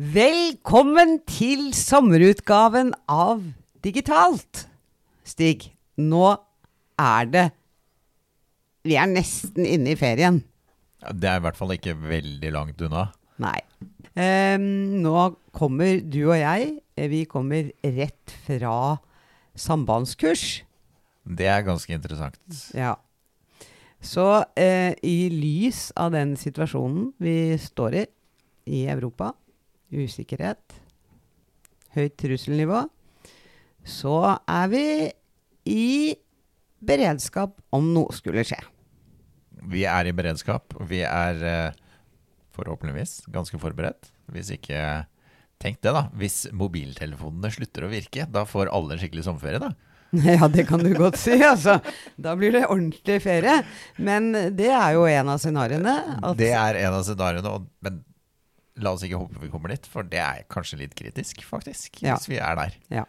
Velkommen til sommerutgaven av Digitalt. Stig, nå er det Vi er nesten inne i ferien. Ja, Det er i hvert fall ikke veldig langt unna. Nei. Um, nå kommer du og jeg eh, Vi kommer rett fra sambandskurs. Det er ganske interessant. Ja. Så eh, i lys av den situasjonen vi står i i Europa, usikkerhet, høyt trusselnivå, så er vi i beredskap om noe skulle skje. Vi er i beredskap. Vi er eh, forhåpentligvis ganske forberedt. Hvis ikke Tenk det, da. Hvis mobiltelefonene slutter å virke, da får alle skikkelig sommerferie, da. Ja, det kan du godt si. Altså. Da blir det ordentlig ferie. Men det er jo en av scenarioene. Det er en av scenarioene. Men la oss ikke håpe vi kommer dit, for det er kanskje litt kritisk, faktisk. Ja. Hvis vi er der. Ja.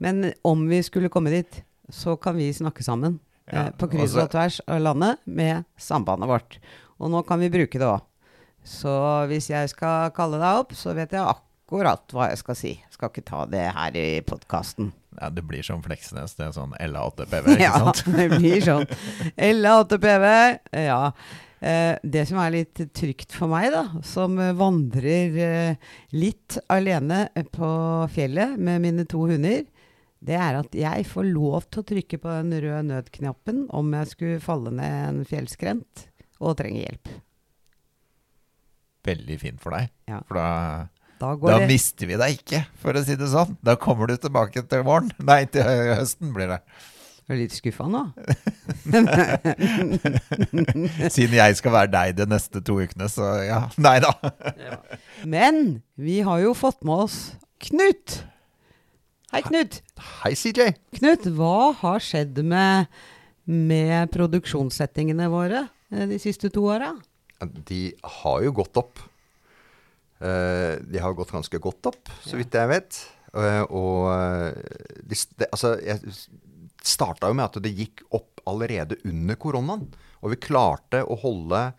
Men om vi skulle komme dit, så kan vi snakke sammen. Ja, eh, på kryss altså- og tvers av landet med sambandet vårt. Og nå kan vi bruke det òg. Så hvis jeg skal kalle deg opp, så vet jeg akkurat hva jeg skal si. Skal ikke ta det her i podkasten. Ja, det blir som Fleksnes. Det er sånn LA8PV, ikke Ja, sant? det blir sånn. LA8PV. Ja. Eh, det som er litt trygt for meg, da, som eh, vandrer eh, litt alene på fjellet med mine to hunder, det er at jeg får lov til å trykke på den røde nødknappen om jeg skulle falle ned en fjellskrent og trenge hjelp. Veldig fint for deg. Ja. For da Da Da det mister vi deg ikke, for å si det sånn. Da kommer du tilbake til våren. Nei, til høsten blir det. Jeg er litt skuffa nå. Siden jeg skal være deg de neste to ukene, så ja. Nei da. Men vi har jo fått med oss Knut. Hei, Knut. Hei, CJ. Knut, hva har skjedd med, med produksjonssettingene våre eh, de siste to åra? De har jo gått opp. Eh, de har gått ganske godt opp, så vidt jeg vet. Eh, og de, altså, jeg starta jo med at det gikk opp allerede under koronaen. Og vi klarte å holde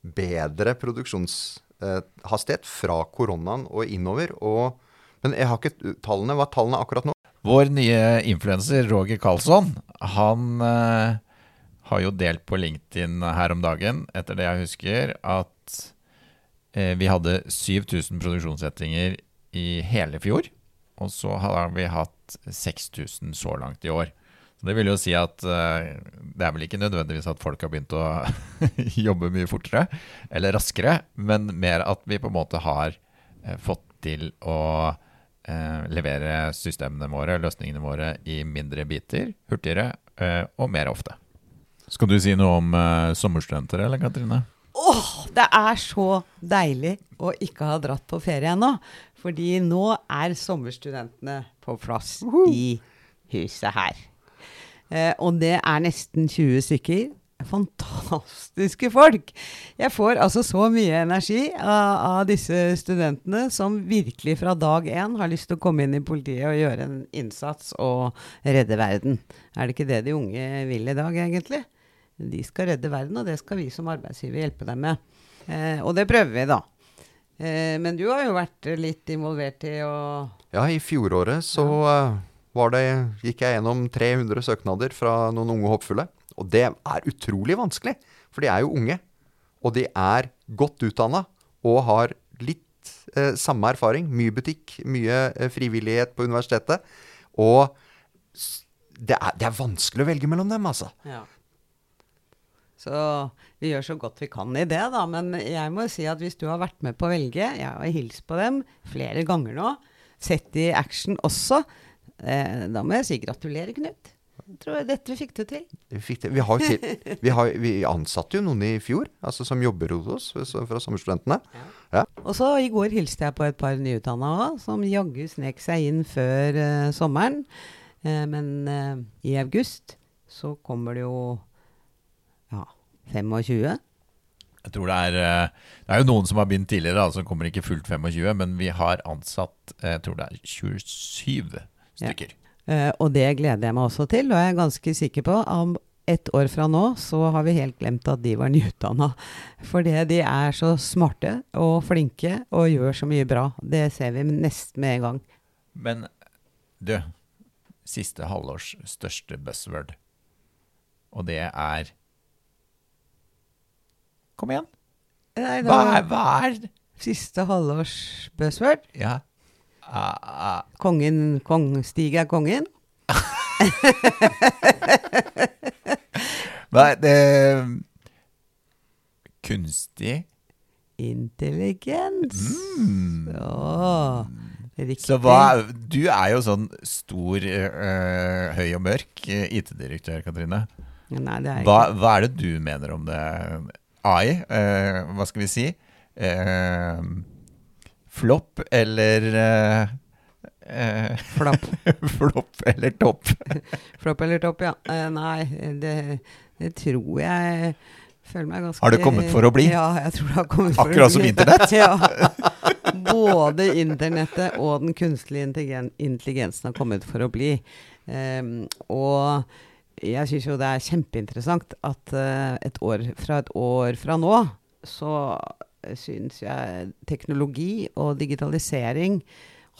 bedre produksjonshastighet fra koronaen og innover. Og, men jeg har ikke tallene. Hva er tallene akkurat nå? Vår nye influenser Roger Karlsson, han eh, har jo delt på LinkedIn her om dagen, etter det jeg husker, at eh, vi hadde 7000 produksjonssettinger i hele fjor. Og så har vi hatt 6000 så langt i år. Det vil jo si at eh, det er vel ikke nødvendigvis at folk har begynt å jobbe mye fortere eller raskere, men mer at vi på en måte har eh, fått til å eh, levere systemene våre, løsningene våre, i mindre biter, hurtigere og mer ofte. Skal du si noe om sommerstudenter, eller Katrine? Åh, det er så deilig å ikke ha dratt på ferie ennå. Fordi nå er sommerstudentene på plass i huset her. Eh, og det er nesten 20 stykker. Fantastiske folk! Jeg får altså så mye energi av, av disse studentene som virkelig fra dag én har lyst til å komme inn i politiet og gjøre en innsats og redde verden. Er det ikke det de unge vil i dag, egentlig? De skal redde verden, og det skal vi som arbeidsgiver hjelpe dem med. Eh, og det prøver vi, da. Eh, men du har jo vært litt involvert i å Ja, i fjoråret så eh, var det, gikk jeg gjennom 300 søknader fra noen unge hoppfulle. Og det er utrolig vanskelig, for de er jo unge. Og de er godt utdanna og har litt eh, samme erfaring. Mye butikk, mye eh, frivillighet på universitetet. Og det er, det er vanskelig å velge mellom dem, altså. Ja. Så vi gjør så godt vi kan i det, da. Men jeg må si at hvis du har vært med på å velge, jeg har hilst på dem flere ganger nå, sett i action også, eh, da må jeg si gratulerer, Knut. Jeg tror dette fikk du til. Vi, fikk det. vi, har jo til, vi, har, vi ansatte jo noen i fjor, altså som jobber hos oss fra sommerstudentene. Ja. Og så i går hilste jeg på et par nyutdanna òg, som jaggu snek seg inn før uh, sommeren. Uh, men uh, i august så kommer det jo ja, 25. Jeg tror det er Det er jo noen som har begynt tidligere, da, som kommer ikke fullt 25, men vi har ansatt jeg tror det er 27 stykker. Eh, og det gleder jeg meg også til, og jeg er ganske sikker på om et år fra nå så har vi helt glemt at de var nyutdanna. Fordi de er så smarte og flinke og gjør så mye bra. Det ser vi nesten med en gang. Men du, siste halvårs største buzzword, og det er Kom igjen. Nei, Hva er, hva er Siste halvårs buzzword. Ja. Kongen, kong, Stig er kongen. Nei, det Kunstig Intelligens. mm. Å. Så hva Du er jo sånn stor, øh, høy og mørk øh, IT-direktør, Katrine. Nei, det er Hva, ikke hva er det du mener om det? AI, øh, hva skal vi si? Eh, flopp eller eh, øh, flopp. Flopp eller topp? Flopp eller topp, ja. Eh, nei, det, det tror jeg føler meg ganske Har det kommet for å bli? Ja, jeg tror det har kommet for Akkurat å som internett? ja. Både internettet og den kunstige intelligensen har kommet for å bli. Ehm, og jeg syns jo det er kjempeinteressant at eh, et år fra et år fra nå, så syns jeg teknologi og digitalisering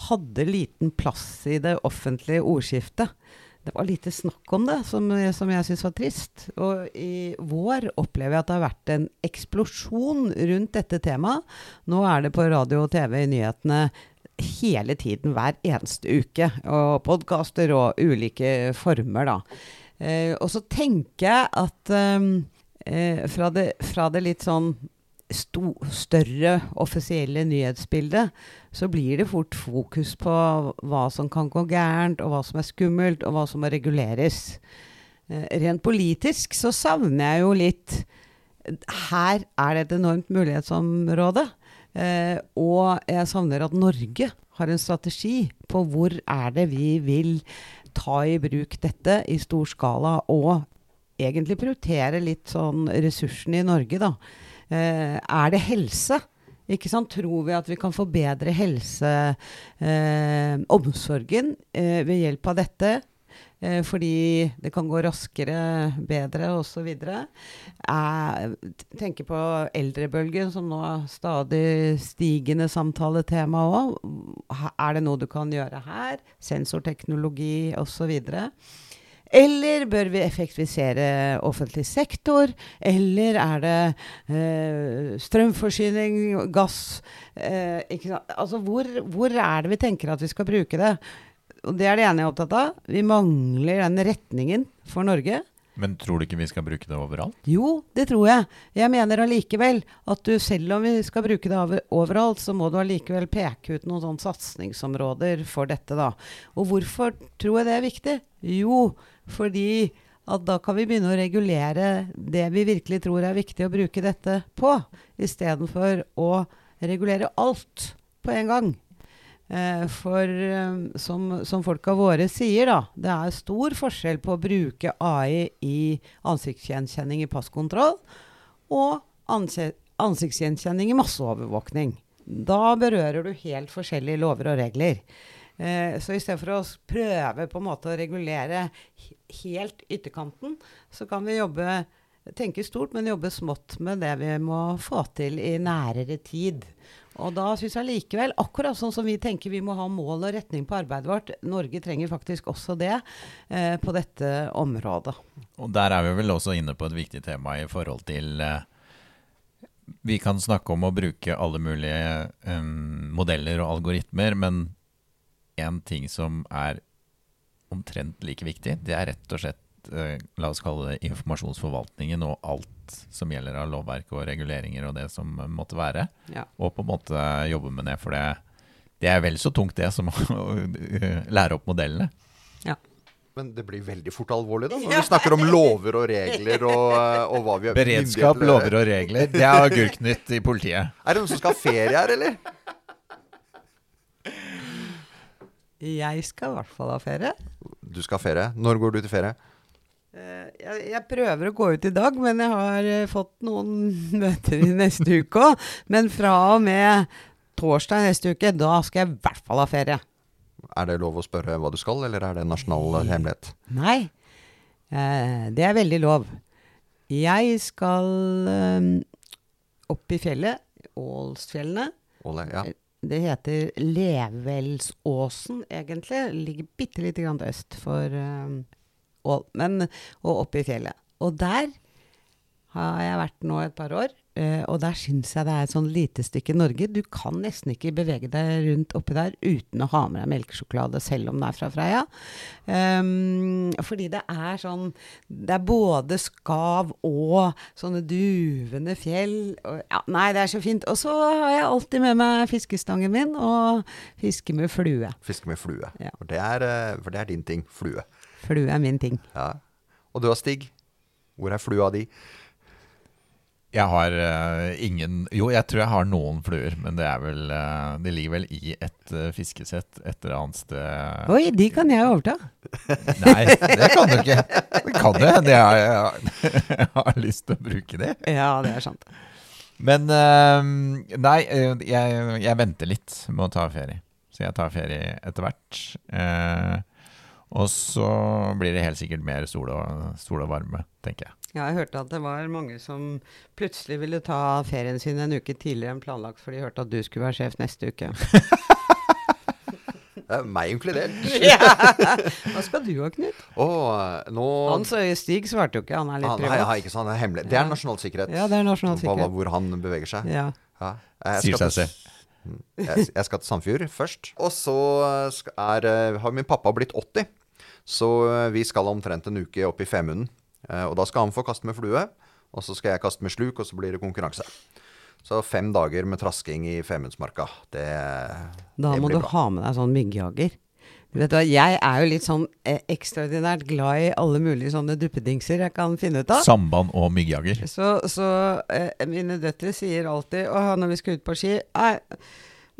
hadde liten plass i det offentlige ordskiftet. Det var lite snakk om det, som, som jeg syns var trist. Og i vår opplever jeg at det har vært en eksplosjon rundt dette temaet. Nå er det på radio og TV i nyhetene hele tiden, hver eneste uke. Og podkaster og ulike former, da. Eh, og så tenker jeg at ehm, eh, fra, det, fra det litt sånn sto, større offisielle nyhetsbildet, så blir det fort fokus på hva som kan gå gærent, og hva som er skummelt, og hva som må reguleres. Eh, rent politisk så savner jeg jo litt Her er det et enormt mulighetsområde. Eh, og jeg savner at Norge har en strategi på hvor er det vi vil ta i bruk dette i stor skala, og egentlig prioritere litt sånn ressursene i Norge, da. Eh, er det helse? Ikke sant? Tror vi at vi kan forbedre helseomsorgen eh, ved hjelp av dette? Eh, fordi det kan gå raskere, bedre osv. Tenker på eldrebølgen, som nå er stadig stigende samtaletema òg. Er det noe du kan gjøre her? Sensorteknologi osv. Eller bør vi effektivisere offentlig sektor? Eller er det eh, strømforsyning, gass eh? Altså, hvor, hvor er det vi tenker at vi skal bruke det? Og Det er det ene jeg er opptatt av. Vi mangler den retningen for Norge. Men tror du ikke vi skal bruke det overalt? Jo, det tror jeg. Jeg mener allikevel at du selv om vi skal bruke det overalt, så må du allikevel peke ut noen sånne satsingsområder for dette, da. Og hvorfor tror jeg det er viktig? Jo, fordi at da kan vi begynne å regulere det vi virkelig tror er viktig å bruke dette på, istedenfor å regulere alt på en gang. Eh, for eh, som, som folka våre sier, da, det er stor forskjell på å bruke AI i ansiktsgjenkjenning i passkontroll og ansiktsgjenkjenning i masseovervåkning. Da berører du helt forskjellige lover og regler. Eh, så i stedet for å prøve på en måte å regulere helt ytterkanten, så kan vi jobbe tenke stort, men jobbe smått med det vi må få til i nærere tid. Og da syns jeg likevel, akkurat sånn som vi tenker vi må ha mål og retning på arbeidet vårt, Norge trenger faktisk også det eh, på dette området. Og der er vi vel også inne på et viktig tema i forhold til eh, Vi kan snakke om å bruke alle mulige eh, modeller og algoritmer, men én ting som er omtrent like viktig, det er rett og slett eh, La oss kalle det informasjonsforvaltningen og alt som gjelder av lovverk og reguleringer og det som måtte være. Ja. Og på en måte jobbe med det, for det, det er vel så tungt det som å eh, lære opp modellene. Men det blir veldig fort alvorlig, da. Når vi snakker om lover og regler og, eh, og hva vi har Beredskap, lover og regler. Det er Agurknytt i politiet. Er det noen som skal ha ferie her, eller? Jeg skal i hvert fall ha ferie. Du skal ha ferie. Når går du til ferie? Eh, Jeg, jeg prøver å gå ut i dag, men jeg har eh, fått noen møter i neste uke òg. Men fra og med torsdag neste uke, da skal jeg i hvert fall ha ferie. Er det lov å spørre hva du skal, eller er det en nasjonal hemmelighet? Nei, eh, det er veldig lov. Jeg skal opp i fjellet, Ålsfjellene. Åle, ja. Det heter Levelsåsen, egentlig. Ligger bitte lite grann øst for eh, Ål, men og oppe i fjellet. Og der har jeg vært nå et par år. Eh, og der syns jeg det er et sånn lite stykke Norge. Du kan nesten ikke bevege deg rundt oppi der uten å ha med deg melkesjokolade, selv om det er fra Freia. Um, fordi det er sånn Det er både skav og sånne duvende fjell. Og, ja, nei, det er så fint. Og så har jeg alltid med meg fiskestangen min og fiske med flue. Fiske med flue. Ja. For, det er, eh, for det er din ting. Flue. Flue er min ting. Ja. Og du da, Stig. Hvor er flua di? Jeg har uh, ingen Jo, jeg tror jeg har noen fluer, men det er vel uh, De ligger vel i et uh, fiskesett et eller annet sted Oi, de kan jeg overta. Nei, det kan du ikke. Det kan du. Det er, jeg, jeg har lyst til å bruke det. Ja, det er sant. Men nei, jeg, jeg venter litt med å ta ferie. Så jeg tar ferie etter hvert. Og så blir det helt sikkert mer sol og, sol og varme, tenker jeg. Ja, jeg hørte at det var mange som plutselig ville ta ferien sin en uke tidligere enn planlagt, for de hørte at du skulle være sjef neste uke. Det er meg inkludert. Hva skal du ha, Knut? Oh, nå Han Stig svarte jo ikke, han er litt han, nei, privat. nei, ikke sånn, det er hemmelig. Det er nasjonal sikkerhet. Ja, det er nasjonal På sikkerhet. Hvor han beveger seg. Ja. Ja. Jeg Sier seg til- Jeg, jeg skal til Sandfjord først. Og så er, eh, har min pappa blitt 80. Så eh, vi skal omtrent en uke opp i Femunden. Eh, Og da skal han få kaste med flue. Og så skal jeg kaste med sluk, og så blir det konkurranse. Så fem dager med trasking i Femundsmarka. Det, blir bra Da må du ha med deg sånn myggjager. Du hva, Jeg er jo litt sånn eh, ekstraordinært glad i alle mulige sånne duppedingser jeg kan finne ut av. Samband og myggjager. Så, så eh, mine døtre sier alltid Åh, når vi skal ut på ski Nei,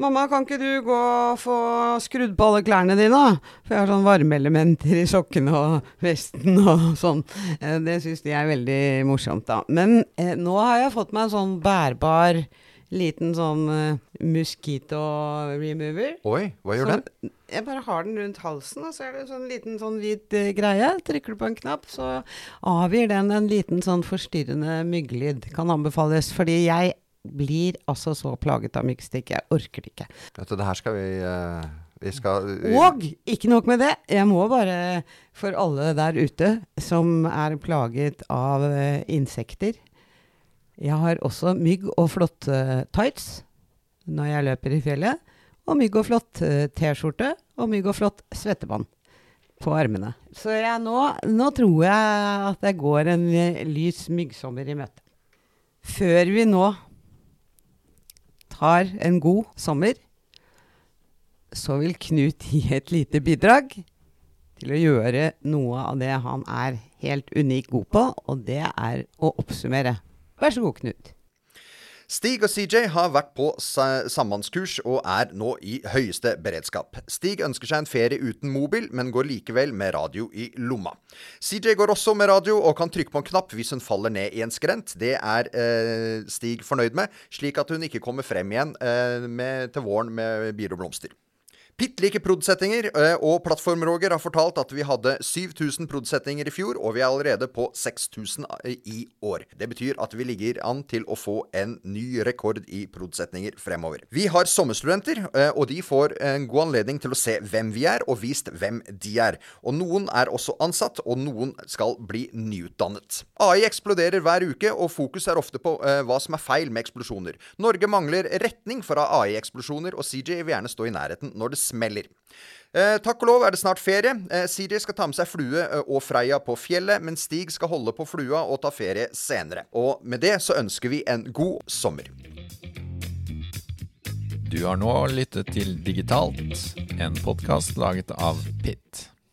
mamma, kan ikke du gå og få skrudd på alle klærne dine? For jeg har sånn varmeelementer i sokkene og vesten og sånn. Eh, det syns de er veldig morsomt, da. Men eh, nå har jeg fått meg en sånn bærbar liten sånn uh, mosquito remover. Oi, hva gjør Så den? Jeg bare har den rundt halsen, og så er det en sånn liten sånn hvit uh, greie. Trykker du på en knapp, så avgir den en liten sånn forstyrrende mygglyd. Kan anbefales, fordi jeg blir altså så plaget av myggstikk. Jeg orker det ikke. Vet du, det her skal vi Uh Vi skal Og ikke nok med det, jeg må bare, for alle der ute som er plaget av insekter Jeg har også mygg og flåtte tights når jeg løper i fjellet. Og mygg og flått eh, T-skjorte og mygg og flått svettebånd på armene. Så jeg, nå, nå tror jeg at jeg går en eh, lys myggsommer i møte. Før vi nå tar en god sommer, så vil Knut gi et lite bidrag til å gjøre noe av det han er helt unik god på, og det er å oppsummere. Vær så god, Knut. Stig og CJ har vært på sa- sambandskurs og er nå i høyeste beredskap. Stig ønsker seg en ferie uten mobil, men går likevel med radio i lomma. CJ går også med radio og kan trykke på en knapp hvis hun faller ned i en skrent. Det er eh, Stig fornøyd med, slik at hun ikke kommer frem igjen eh, med, til våren med bier og blomster. Bitte like prod.settinger, eh, og Plattform-Roger har fortalt at vi hadde 7000 prod.settinger i fjor, og vi er allerede på 6000 i år. Det betyr at vi ligger an til å få en ny rekord i prod.settinger fremover. Vi har sommerstudenter, eh, og de får en god anledning til å se hvem vi er, og vist hvem de er. Og noen er også ansatt, og noen skal bli nyutdannet. AI eksploderer hver uke, og fokus er ofte på eh, hva som er feil med eksplosjoner. Norge mangler retning fra AI-eksplosjoner, og CJ vil gjerne stå i nærheten når det smeller. Eh, takk og lov er det snart ferie. Eh, Siri skal ta med seg Flue eh, og Freia på fjellet, men Stig skal holde på Flua og ta ferie senere. Og med det så ønsker vi en god sommer. Du har nå lyttet til Digitalt, en podkast laget av Pitt.